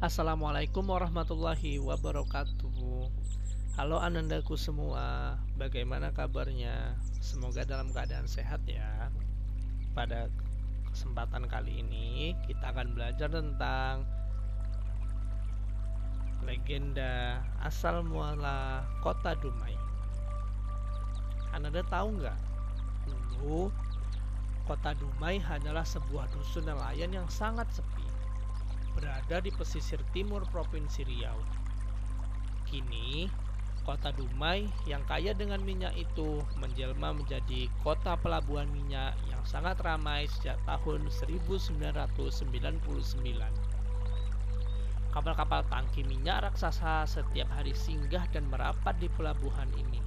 Assalamualaikum warahmatullahi wabarakatuh Halo anandaku semua Bagaimana kabarnya? Semoga dalam keadaan sehat ya Pada kesempatan kali ini Kita akan belajar tentang Legenda asal muala kota Dumai Anda tahu nggak? Dulu Kota Dumai hanyalah sebuah dusun nelayan yang sangat sepi berada di pesisir timur Provinsi Riau. Kini, kota Dumai yang kaya dengan minyak itu menjelma menjadi kota pelabuhan minyak yang sangat ramai sejak tahun 1999. Kapal-kapal tangki minyak raksasa setiap hari singgah dan merapat di pelabuhan ini.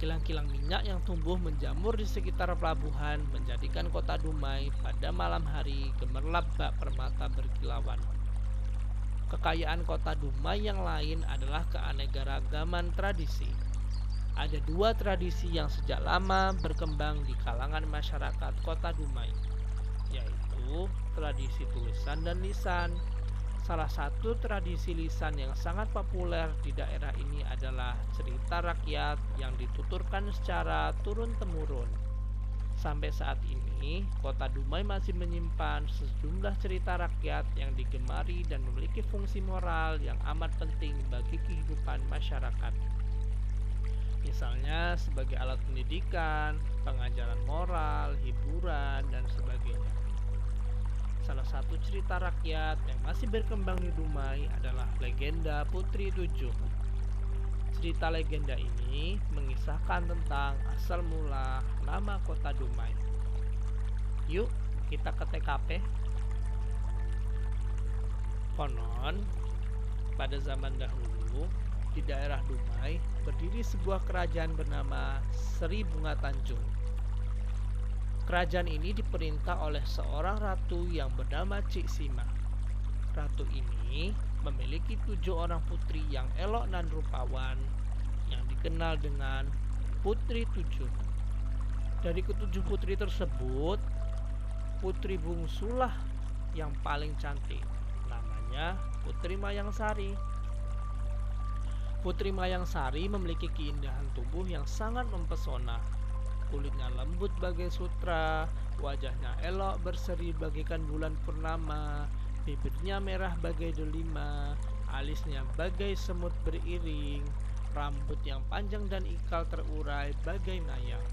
Kilang-kilang minyak yang tumbuh menjamur di sekitar pelabuhan menjadikan kota Dumai pada malam hari gemerlap bak permata berkilauan. Kekayaan kota Dumai yang lain adalah keanekaragaman tradisi. Ada dua tradisi yang sejak lama berkembang di kalangan masyarakat kota Dumai, yaitu tradisi tulisan dan lisan Salah satu tradisi lisan yang sangat populer di daerah ini adalah cerita rakyat yang dituturkan secara turun-temurun. Sampai saat ini, kota Dumai masih menyimpan sejumlah cerita rakyat yang digemari dan memiliki fungsi moral yang amat penting bagi kehidupan masyarakat. Misalnya sebagai alat pendidikan, pengajaran moral, hiburan, dan sebagainya. Salah satu cerita rakyat yang masih berkembang di Dumai adalah legenda Putri Tujuh. Cerita legenda ini mengisahkan tentang asal mula nama kota Dumai. Yuk, kita ke TKP. Konon, pada zaman dahulu, di daerah Dumai berdiri sebuah kerajaan bernama Seri Bunga Tanjung Kerajaan ini diperintah oleh seorang ratu yang bernama Cik Sima. Ratu ini memiliki tujuh orang putri yang elok dan rupawan yang dikenal dengan Putri Tujuh. Dari ketujuh putri tersebut, putri bungsulah yang paling cantik. Namanya Putri Mayang Sari. Putri Mayang Sari memiliki keindahan tubuh yang sangat mempesona kulitnya lembut bagai sutra, wajahnya elok berseri bagaikan bulan purnama, bibirnya merah bagai delima, alisnya bagai semut beriring, rambut yang panjang dan ikal terurai bagai mayang.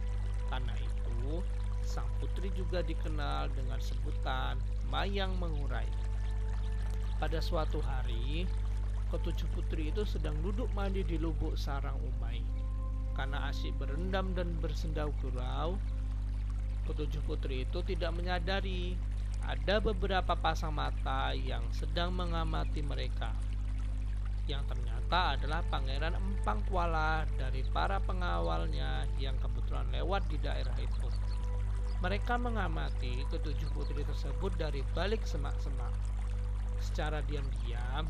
Karena itu, sang putri juga dikenal dengan sebutan Mayang Mengurai. Pada suatu hari, ketujuh putri itu sedang duduk mandi di lubuk sarang Umay karena asyik berendam dan bersendau gurau, ketujuh putri itu tidak menyadari ada beberapa pasang mata yang sedang mengamati mereka. Yang ternyata adalah Pangeran Empang Kuala dari para pengawalnya yang kebetulan lewat di daerah itu. Mereka mengamati ketujuh putri tersebut dari balik semak-semak. Secara diam-diam,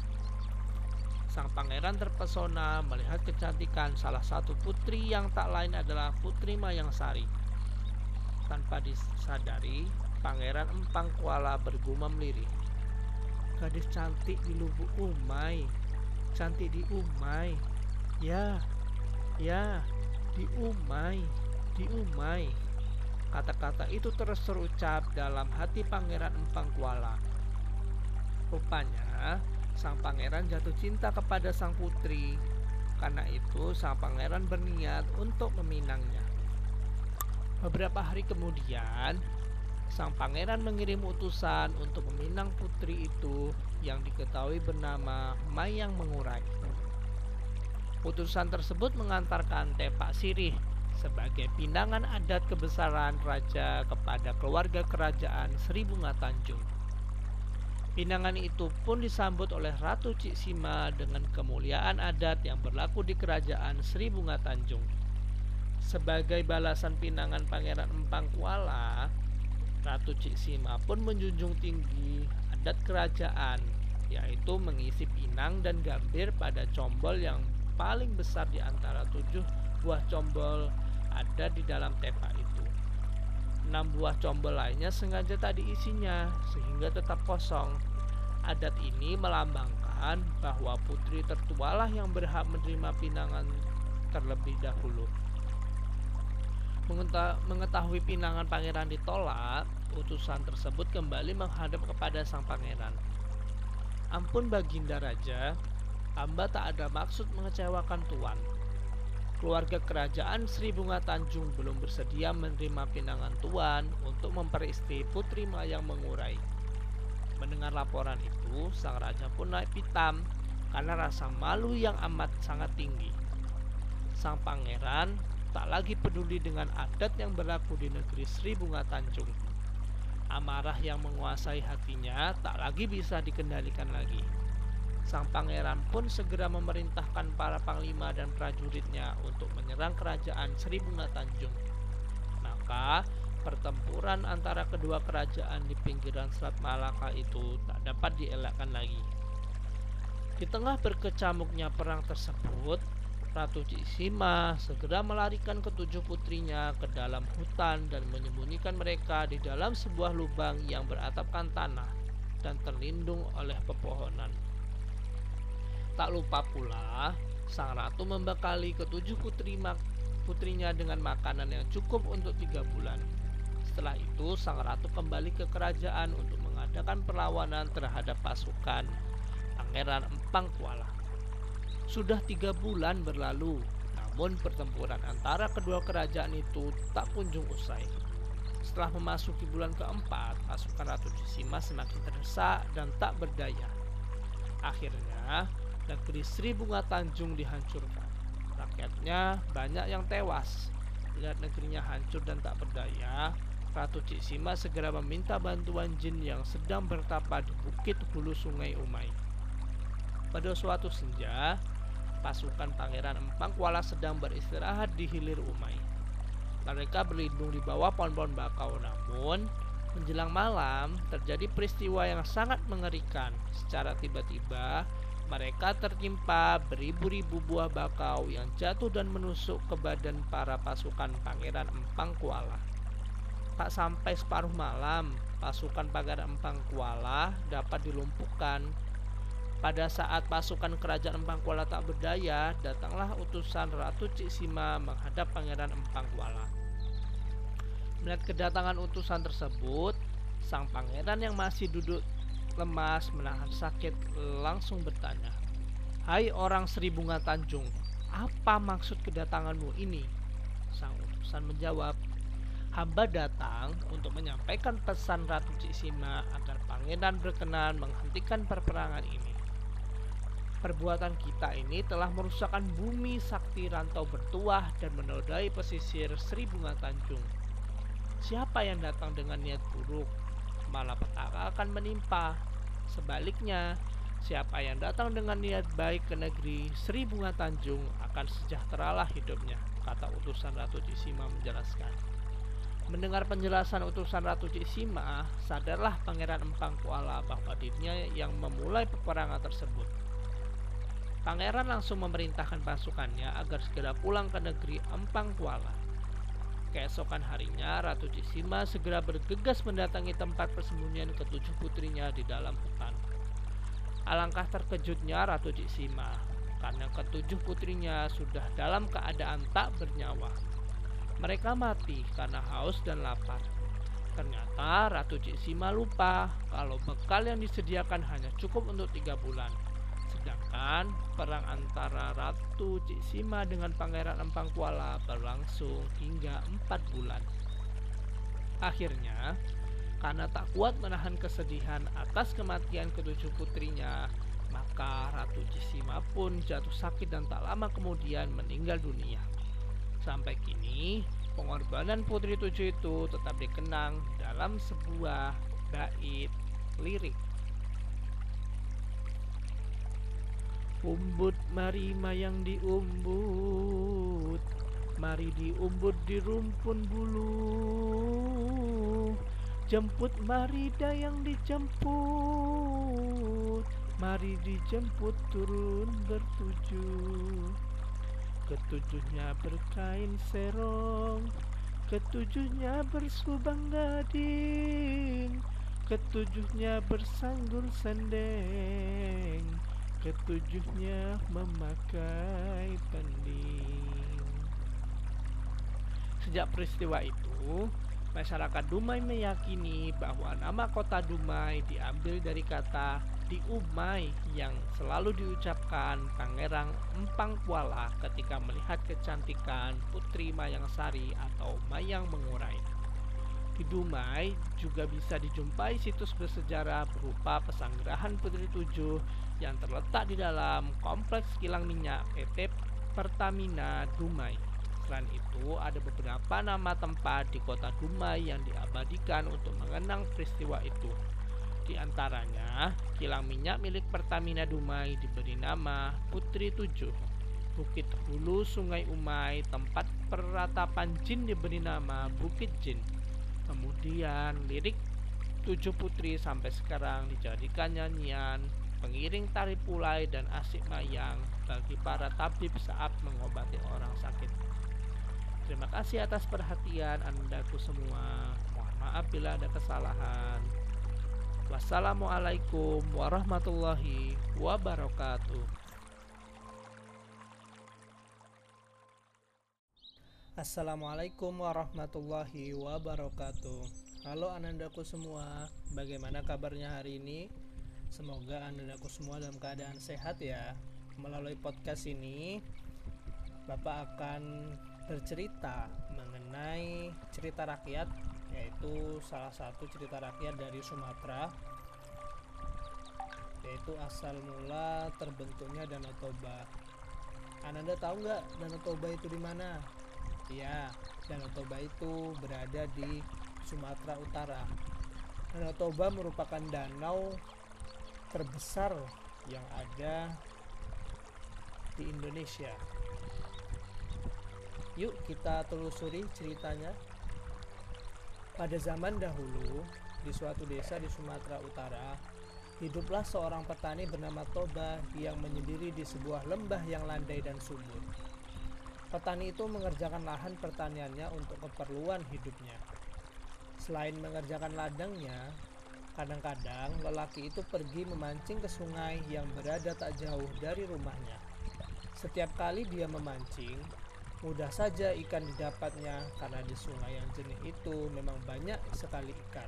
Sang pangeran terpesona melihat kecantikan salah satu putri yang tak lain adalah Putri Mayang Sari. Tanpa disadari, pangeran Empang Kuala bergumam lirih. Gadis cantik di lubuk Umay, cantik di Umay. Ya, ya, di Umay, di Umay. Kata-kata itu terus terucap dalam hati pangeran Empang Kuala. Rupanya, sang pangeran jatuh cinta kepada sang putri. Karena itu, sang pangeran berniat untuk meminangnya. Beberapa hari kemudian, sang pangeran mengirim utusan untuk meminang putri itu yang diketahui bernama Mayang Mengurai. Utusan tersebut mengantarkan tepak sirih sebagai pinangan adat kebesaran raja kepada keluarga kerajaan Sri Bunga Tanjung. Pinangan itu pun disambut oleh Ratu Cik Sima dengan kemuliaan adat yang berlaku di kerajaan Sri Bunga Tanjung. Sebagai balasan pinangan Pangeran Empang Kuala, Ratu Cik Sima pun menjunjung tinggi adat kerajaan, yaitu mengisi pinang dan gambir pada combol yang paling besar di antara tujuh buah combol ada di dalam tepa itu. Enam buah combol lainnya sengaja tak diisinya sehingga tetap kosong Adat ini melambangkan bahwa putri tertualah yang berhak menerima pinangan terlebih dahulu. Mengetahui pinangan pangeran ditolak, utusan tersebut kembali menghadap kepada sang pangeran. Ampun Baginda Raja, hamba tak ada maksud mengecewakan tuan. Keluarga kerajaan Sri Bunga Tanjung belum bersedia menerima pinangan tuan untuk memperistri Putri Mayang Mengurai. Mendengar laporan itu, sang raja pun naik pitam karena rasa malu yang amat sangat tinggi. Sang pangeran tak lagi peduli dengan adat yang berlaku di negeri Sri Bunga Tanjung Amarah yang menguasai hatinya tak lagi bisa dikendalikan lagi. Sang pangeran pun segera memerintahkan para panglima dan prajuritnya untuk menyerang kerajaan Sri Bunga Tanjung. Maka, pertempuran antara kedua kerajaan di pinggiran Selat Malaka itu tak dapat dielakkan lagi. Di tengah berkecamuknya perang tersebut, Ratu Cisima segera melarikan ketujuh putrinya ke dalam hutan dan menyembunyikan mereka di dalam sebuah lubang yang beratapkan tanah dan terlindung oleh pepohonan. Tak lupa pula, sang ratu membekali ketujuh putri putrinya dengan makanan yang cukup untuk tiga bulan. Setelah itu, sang ratu kembali ke kerajaan untuk mengadakan perlawanan terhadap pasukan Pangeran Empang Kuala. Sudah tiga bulan berlalu, namun pertempuran antara kedua kerajaan itu tak kunjung usai. Setelah memasuki bulan keempat, pasukan Ratu Cisima semakin terdesak dan tak berdaya. Akhirnya, negeri Sri Bunga Tanjung dihancurkan. Rakyatnya banyak yang tewas. Lihat negerinya hancur dan tak berdaya, Ratu Cisima segera meminta bantuan jin yang sedang bertapa di bukit hulu sungai Umai. Pada suatu senja, pasukan Pangeran Empang Kuala sedang beristirahat di hilir Umai. Mereka berlindung di bawah pohon-pohon bakau, namun menjelang malam terjadi peristiwa yang sangat mengerikan. Secara tiba-tiba, mereka tertimpa beribu-ribu buah bakau yang jatuh dan menusuk ke badan para pasukan Pangeran Empang Kuala. Tak sampai separuh malam, pasukan Pangeran Empang Kuala dapat dilumpuhkan pada saat pasukan kerajaan Empang Kuala tak berdaya, datanglah utusan Ratu Cisima menghadap Pangeran Empang Kuala. Melihat kedatangan utusan tersebut, sang pangeran yang masih duduk lemas menahan sakit langsung bertanya, "Hai orang Sri Bunga Tanjung, apa maksud kedatanganmu ini?" Sang utusan menjawab, hamba datang untuk menyampaikan pesan Ratu Cisima agar pangeran berkenan menghentikan perperangan ini. Perbuatan kita ini telah merusakkan bumi sakti rantau bertuah dan menodai pesisir Sri Bunga Tanjung. Siapa yang datang dengan niat buruk, malah petaka akan menimpa. Sebaliknya, siapa yang datang dengan niat baik ke negeri Sri Bunga Tanjung akan sejahteralah hidupnya, kata utusan Ratu Cisima menjelaskan. Mendengar penjelasan utusan Ratu Cisima, sadarlah Pangeran Empang Kuala bahwa dirinya yang memulai peperangan tersebut. Pangeran langsung memerintahkan pasukannya agar segera pulang ke negeri Empang Kuala. Keesokan harinya, Ratu Cisima segera bergegas mendatangi tempat persembunyian ketujuh putrinya di dalam hutan. Alangkah terkejutnya Ratu Cisima karena ketujuh putrinya sudah dalam keadaan tak bernyawa. Mereka mati karena haus dan lapar. Ternyata Ratu Cisima lupa kalau bekal yang disediakan hanya cukup untuk tiga bulan. Perang antara Ratu Cisima dengan Pangeran Empang Kuala berlangsung hingga empat bulan. Akhirnya, karena tak kuat menahan kesedihan atas kematian ketujuh putrinya, maka Ratu Cisima pun jatuh sakit dan tak lama kemudian meninggal dunia. Sampai kini, pengorbanan putri tujuh itu tetap dikenang dalam sebuah bait lirik. Umbut mari mayang diumbut. Mari diumbut di rumpun bulu. Jemput mari dayang dijemput. Mari dijemput turun bertujuh Ketujuhnya berkain serong. Ketujuhnya bersubang gading. Ketujuhnya bersanggul sendeng Ketujuhnya memakai pending Sejak peristiwa itu Masyarakat Dumai meyakini bahwa nama kota Dumai diambil dari kata diumai yang selalu diucapkan Pangeran Empang Kuala ketika melihat kecantikan Putri Mayang Sari atau Mayang Mengurai. Di Dumai juga bisa dijumpai situs bersejarah berupa pesanggerahan Putri Tujuh yang terletak di dalam kompleks kilang minyak PT Pertamina Dumai. Selain itu, ada beberapa nama tempat di kota Dumai yang diabadikan untuk mengenang peristiwa itu. Di antaranya, kilang minyak milik Pertamina Dumai diberi nama Putri Tujuh. Bukit Hulu Sungai Umai, tempat peratapan jin diberi nama Bukit Jin. Kemudian, lirik Tujuh Putri sampai sekarang dijadikan nyanyian pengiring tari pulai dan asik mayang bagi para tabib saat mengobati orang sakit. Terima kasih atas perhatian Andaku semua. Mohon maaf bila ada kesalahan. Wassalamualaikum warahmatullahi wabarakatuh. Assalamualaikum warahmatullahi wabarakatuh. Halo anandaku semua, bagaimana kabarnya hari ini? Semoga anandaku semua dalam keadaan sehat ya. Melalui podcast ini, Bapak akan bercerita mengenai cerita rakyat yaitu salah satu cerita rakyat dari Sumatera yaitu asal mula terbentuknya Danau Toba. Anda tahu nggak Danau Toba itu di mana? Ya, Danau Toba itu berada di Sumatera Utara. Danau Toba merupakan danau terbesar yang ada di Indonesia. Yuk kita telusuri ceritanya. Pada zaman dahulu, di suatu desa di Sumatera Utara, hiduplah seorang petani bernama Toba yang menyendiri di sebuah lembah yang landai dan subur. Petani itu mengerjakan lahan pertaniannya untuk keperluan hidupnya. Selain mengerjakan ladangnya, kadang-kadang lelaki itu pergi memancing ke sungai yang berada tak jauh dari rumahnya. Setiap kali dia memancing, Mudah saja ikan didapatnya karena di sungai yang jernih itu memang banyak sekali ikan.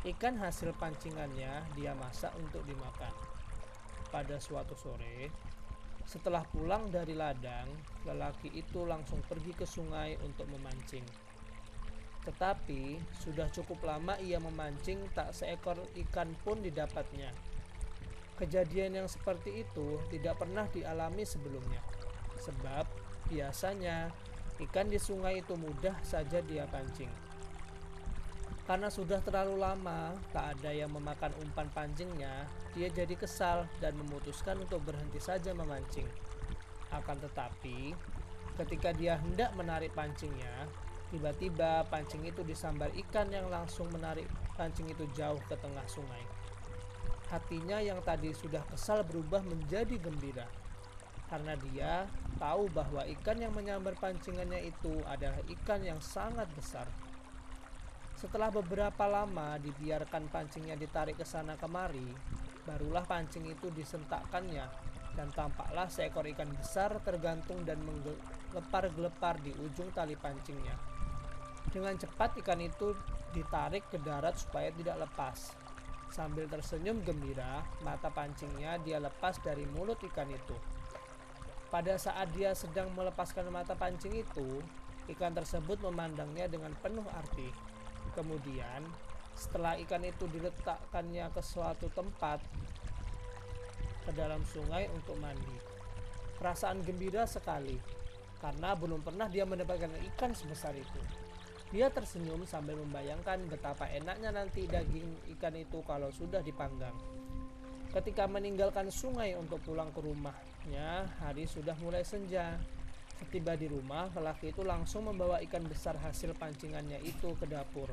Ikan hasil pancingannya dia masak untuk dimakan. Pada suatu sore, setelah pulang dari ladang, lelaki itu langsung pergi ke sungai untuk memancing. Tetapi sudah cukup lama ia memancing tak seekor ikan pun didapatnya. Kejadian yang seperti itu tidak pernah dialami sebelumnya. Sebab Biasanya, ikan di sungai itu mudah saja dia pancing. Karena sudah terlalu lama tak ada yang memakan umpan pancingnya, dia jadi kesal dan memutuskan untuk berhenti saja memancing. Akan tetapi, ketika dia hendak menarik pancingnya, tiba-tiba pancing itu disambar ikan yang langsung menarik pancing itu jauh ke tengah sungai. Hatinya yang tadi sudah kesal berubah menjadi gembira karena dia tahu bahwa ikan yang menyambar pancingannya itu adalah ikan yang sangat besar. Setelah beberapa lama dibiarkan pancingnya ditarik ke sana kemari, barulah pancing itu disentakkannya dan tampaklah seekor ikan besar tergantung dan menggelepar-gelepar di ujung tali pancingnya. Dengan cepat ikan itu ditarik ke darat supaya tidak lepas. Sambil tersenyum gembira, mata pancingnya dia lepas dari mulut ikan itu. Pada saat dia sedang melepaskan mata pancing itu, ikan tersebut memandangnya dengan penuh arti. Kemudian, setelah ikan itu diletakkannya ke suatu tempat ke dalam sungai untuk mandi. Perasaan gembira sekali karena belum pernah dia mendapatkan ikan sebesar itu. Dia tersenyum sambil membayangkan betapa enaknya nanti daging ikan itu kalau sudah dipanggang. Ketika meninggalkan sungai untuk pulang ke rumahnya, hari sudah mulai senja. Setiba di rumah, lelaki itu langsung membawa ikan besar hasil pancingannya itu ke dapur.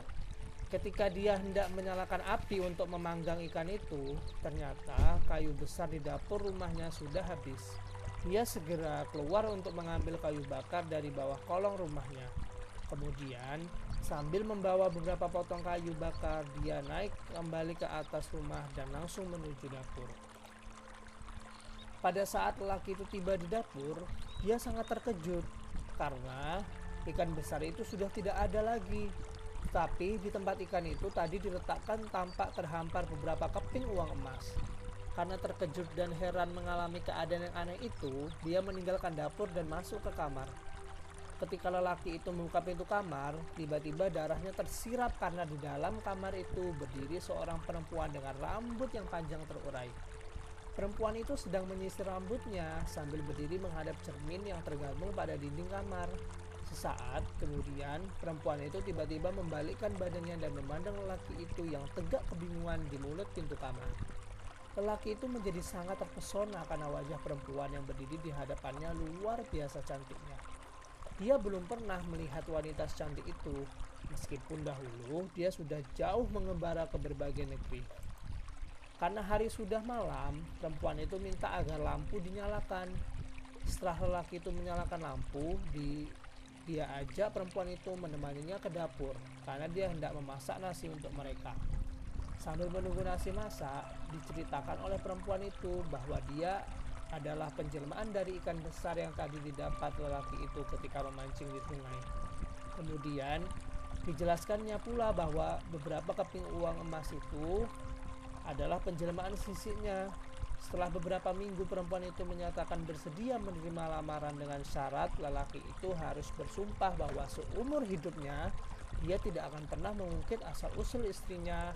Ketika dia hendak menyalakan api untuk memanggang ikan itu, ternyata kayu besar di dapur rumahnya sudah habis. Dia segera keluar untuk mengambil kayu bakar dari bawah kolong rumahnya. Kemudian, sambil membawa beberapa potong kayu bakar, dia naik kembali ke atas rumah dan langsung menuju dapur. Pada saat lelaki itu tiba di dapur, dia sangat terkejut karena ikan besar itu sudah tidak ada lagi. Tapi di tempat ikan itu tadi diletakkan tampak terhampar beberapa keping uang emas. Karena terkejut dan heran mengalami keadaan yang aneh itu, dia meninggalkan dapur dan masuk ke kamar. Ketika lelaki itu membuka pintu kamar, tiba-tiba darahnya tersiram karena di dalam kamar itu berdiri seorang perempuan dengan rambut yang panjang terurai. Perempuan itu sedang menyisir rambutnya sambil berdiri menghadap cermin yang tergabung pada dinding kamar. Sesaat kemudian, perempuan itu tiba-tiba membalikkan badannya dan memandang lelaki itu yang tegak kebingungan di mulut pintu kamar. Lelaki itu menjadi sangat terpesona karena wajah perempuan yang berdiri di hadapannya luar biasa cantiknya. Dia belum pernah melihat wanita secantik itu, meskipun dahulu dia sudah jauh mengembara ke berbagai negeri. Karena hari sudah malam, perempuan itu minta agar lampu dinyalakan. Setelah lelaki itu menyalakan lampu, di, dia ajak perempuan itu menemaninya ke dapur karena dia hendak memasak nasi untuk mereka. Sambil menunggu nasi masak, diceritakan oleh perempuan itu bahwa dia adalah penjelmaan dari ikan besar yang tadi didapat lelaki itu ketika memancing di sungai. Kemudian dijelaskannya pula bahwa beberapa keping uang emas itu adalah penjelmaan sisinya. Setelah beberapa minggu perempuan itu menyatakan bersedia menerima lamaran dengan syarat lelaki itu harus bersumpah bahwa seumur hidupnya dia tidak akan pernah mengungkit asal usul istrinya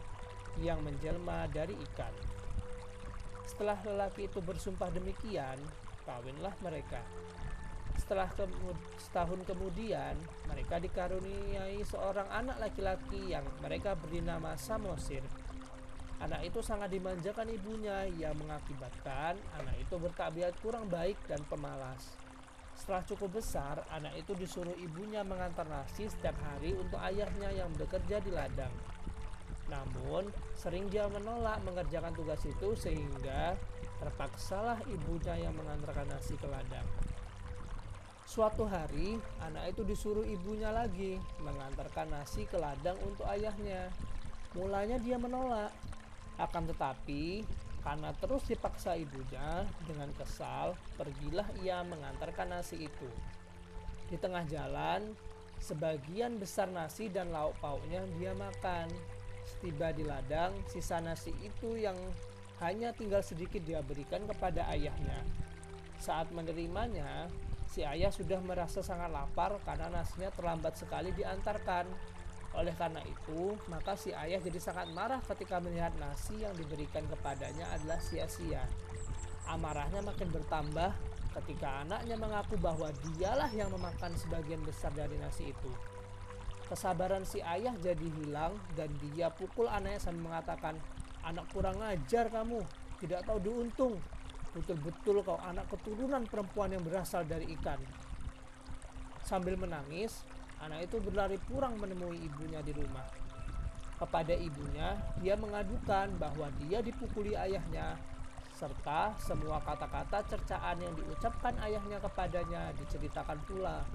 yang menjelma dari ikan. Setelah lelaki itu bersumpah demikian, kawinlah mereka. Setelah kemud setahun kemudian, mereka dikaruniai seorang anak laki-laki yang mereka beri nama Samosir. Anak itu sangat dimanjakan ibunya yang mengakibatkan anak itu bertabiat kurang baik dan pemalas. Setelah cukup besar, anak itu disuruh ibunya mengantar nasi setiap hari untuk ayahnya yang bekerja di ladang. Namun, sering dia menolak mengerjakan tugas itu sehingga terpaksalah ibunya yang mengantarkan nasi ke ladang. Suatu hari, anak itu disuruh ibunya lagi mengantarkan nasi ke ladang untuk ayahnya. Mulanya dia menolak, akan tetapi karena terus dipaksa ibunya dengan kesal, pergilah ia mengantarkan nasi itu. Di tengah jalan, sebagian besar nasi dan lauk pauknya dia makan. Setiba di ladang, sisa nasi itu yang hanya tinggal sedikit dia berikan kepada ayahnya. Saat menerimanya, si ayah sudah merasa sangat lapar karena nasinya terlambat sekali diantarkan. Oleh karena itu, maka si ayah jadi sangat marah ketika melihat nasi yang diberikan kepadanya adalah sia-sia. Amarahnya makin bertambah ketika anaknya mengaku bahwa dialah yang memakan sebagian besar dari nasi itu. Kesabaran si ayah jadi hilang dan dia pukul anaknya sambil mengatakan, Anak kurang ajar kamu, tidak tahu diuntung. Betul-betul kau anak keturunan perempuan yang berasal dari ikan. Sambil menangis, anak itu berlari pulang menemui ibunya di rumah. Kepada ibunya, dia mengadukan bahwa dia dipukuli ayahnya serta semua kata-kata cercaan yang diucapkan ayahnya kepadanya diceritakan pula.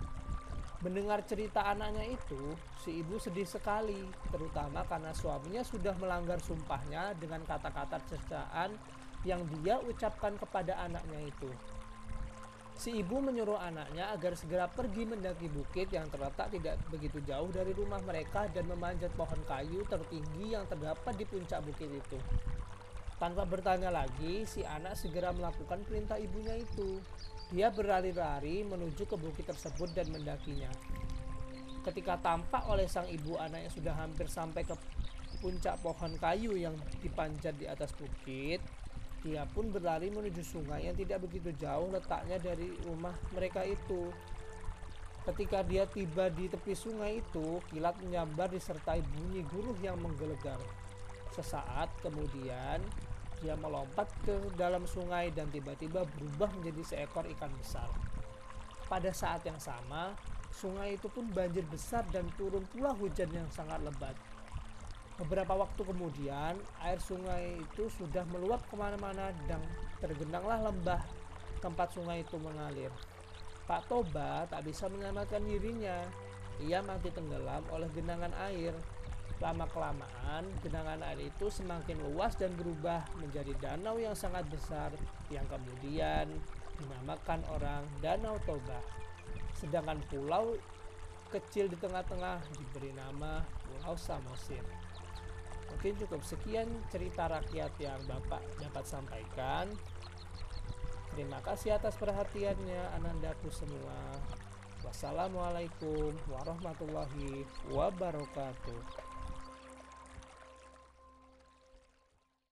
Mendengar cerita anaknya itu, si ibu sedih sekali, terutama karena suaminya sudah melanggar sumpahnya dengan kata-kata cercaan yang dia ucapkan kepada anaknya itu. Si ibu menyuruh anaknya agar segera pergi mendaki bukit yang terletak tidak begitu jauh dari rumah mereka dan memanjat pohon kayu tertinggi yang terdapat di puncak bukit itu. Tanpa bertanya lagi, si anak segera melakukan perintah ibunya itu. Dia berlari-lari menuju ke bukit tersebut dan mendakinya. Ketika tampak oleh sang ibu anak yang sudah hampir sampai ke puncak pohon kayu yang dipanjat di atas bukit, dia pun berlari menuju sungai yang tidak begitu jauh letaknya dari rumah mereka itu. Ketika dia tiba di tepi sungai itu, kilat menyambar disertai bunyi guruh yang menggelegar. Sesaat kemudian, dia melompat ke dalam sungai dan tiba-tiba berubah menjadi seekor ikan besar. Pada saat yang sama, sungai itu pun banjir besar dan turun pula hujan yang sangat lebat. Beberapa waktu kemudian, air sungai itu sudah meluap ke mana-mana dan tergenanglah lembah tempat sungai itu mengalir. Pak Toba tak bisa menyelamatkan dirinya. ia mati tenggelam oleh genangan air. Lama-kelamaan, genangan air itu semakin luas dan berubah menjadi danau yang sangat besar yang kemudian dinamakan orang Danau Toba. Sedangkan pulau kecil di tengah-tengah diberi nama Pulau Samosir. Mungkin cukup sekian cerita rakyat yang Bapak dapat sampaikan. Terima kasih atas perhatiannya anandaku semua. Wassalamualaikum warahmatullahi wabarakatuh.